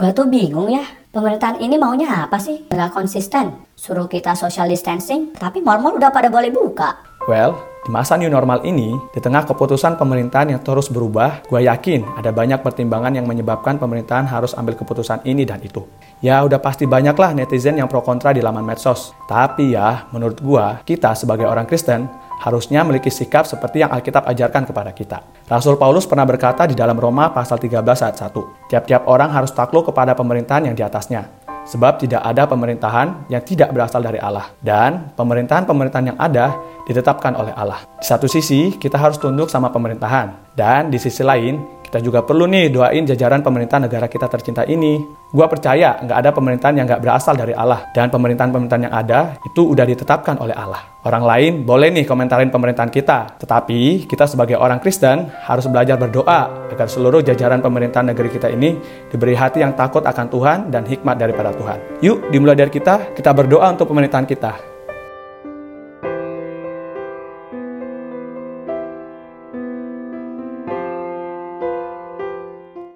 Gue tuh bingung ya, pemerintahan ini maunya apa sih? Nggak konsisten, suruh kita social distancing, tapi mall-mall udah pada boleh buka. Well, di masa new normal ini, di tengah keputusan pemerintahan yang terus berubah, gue yakin ada banyak pertimbangan yang menyebabkan pemerintahan harus ambil keputusan ini dan itu. Ya udah pasti banyaklah netizen yang pro kontra di laman medsos. Tapi ya, menurut gue, kita sebagai orang Kristen harusnya memiliki sikap seperti yang Alkitab ajarkan kepada kita. Rasul Paulus pernah berkata di dalam Roma pasal 13 ayat 1, tiap-tiap orang harus takluk kepada pemerintahan yang di atasnya, sebab tidak ada pemerintahan yang tidak berasal dari Allah. Dan pemerintahan-pemerintahan yang ada ditetapkan oleh Allah. Di satu sisi, kita harus tunduk sama pemerintahan. Dan di sisi lain, kita juga perlu nih doain jajaran pemerintah negara kita tercinta ini. Gua percaya nggak ada pemerintahan yang nggak berasal dari Allah. Dan pemerintahan-pemerintahan yang ada itu udah ditetapkan oleh Allah. Orang lain boleh nih komentarin pemerintahan kita. Tetapi kita sebagai orang Kristen harus belajar berdoa agar seluruh jajaran pemerintahan negeri kita ini diberi hati yang takut akan Tuhan dan hikmat daripada Tuhan. Yuk dimulai dari kita, kita berdoa untuk pemerintahan kita.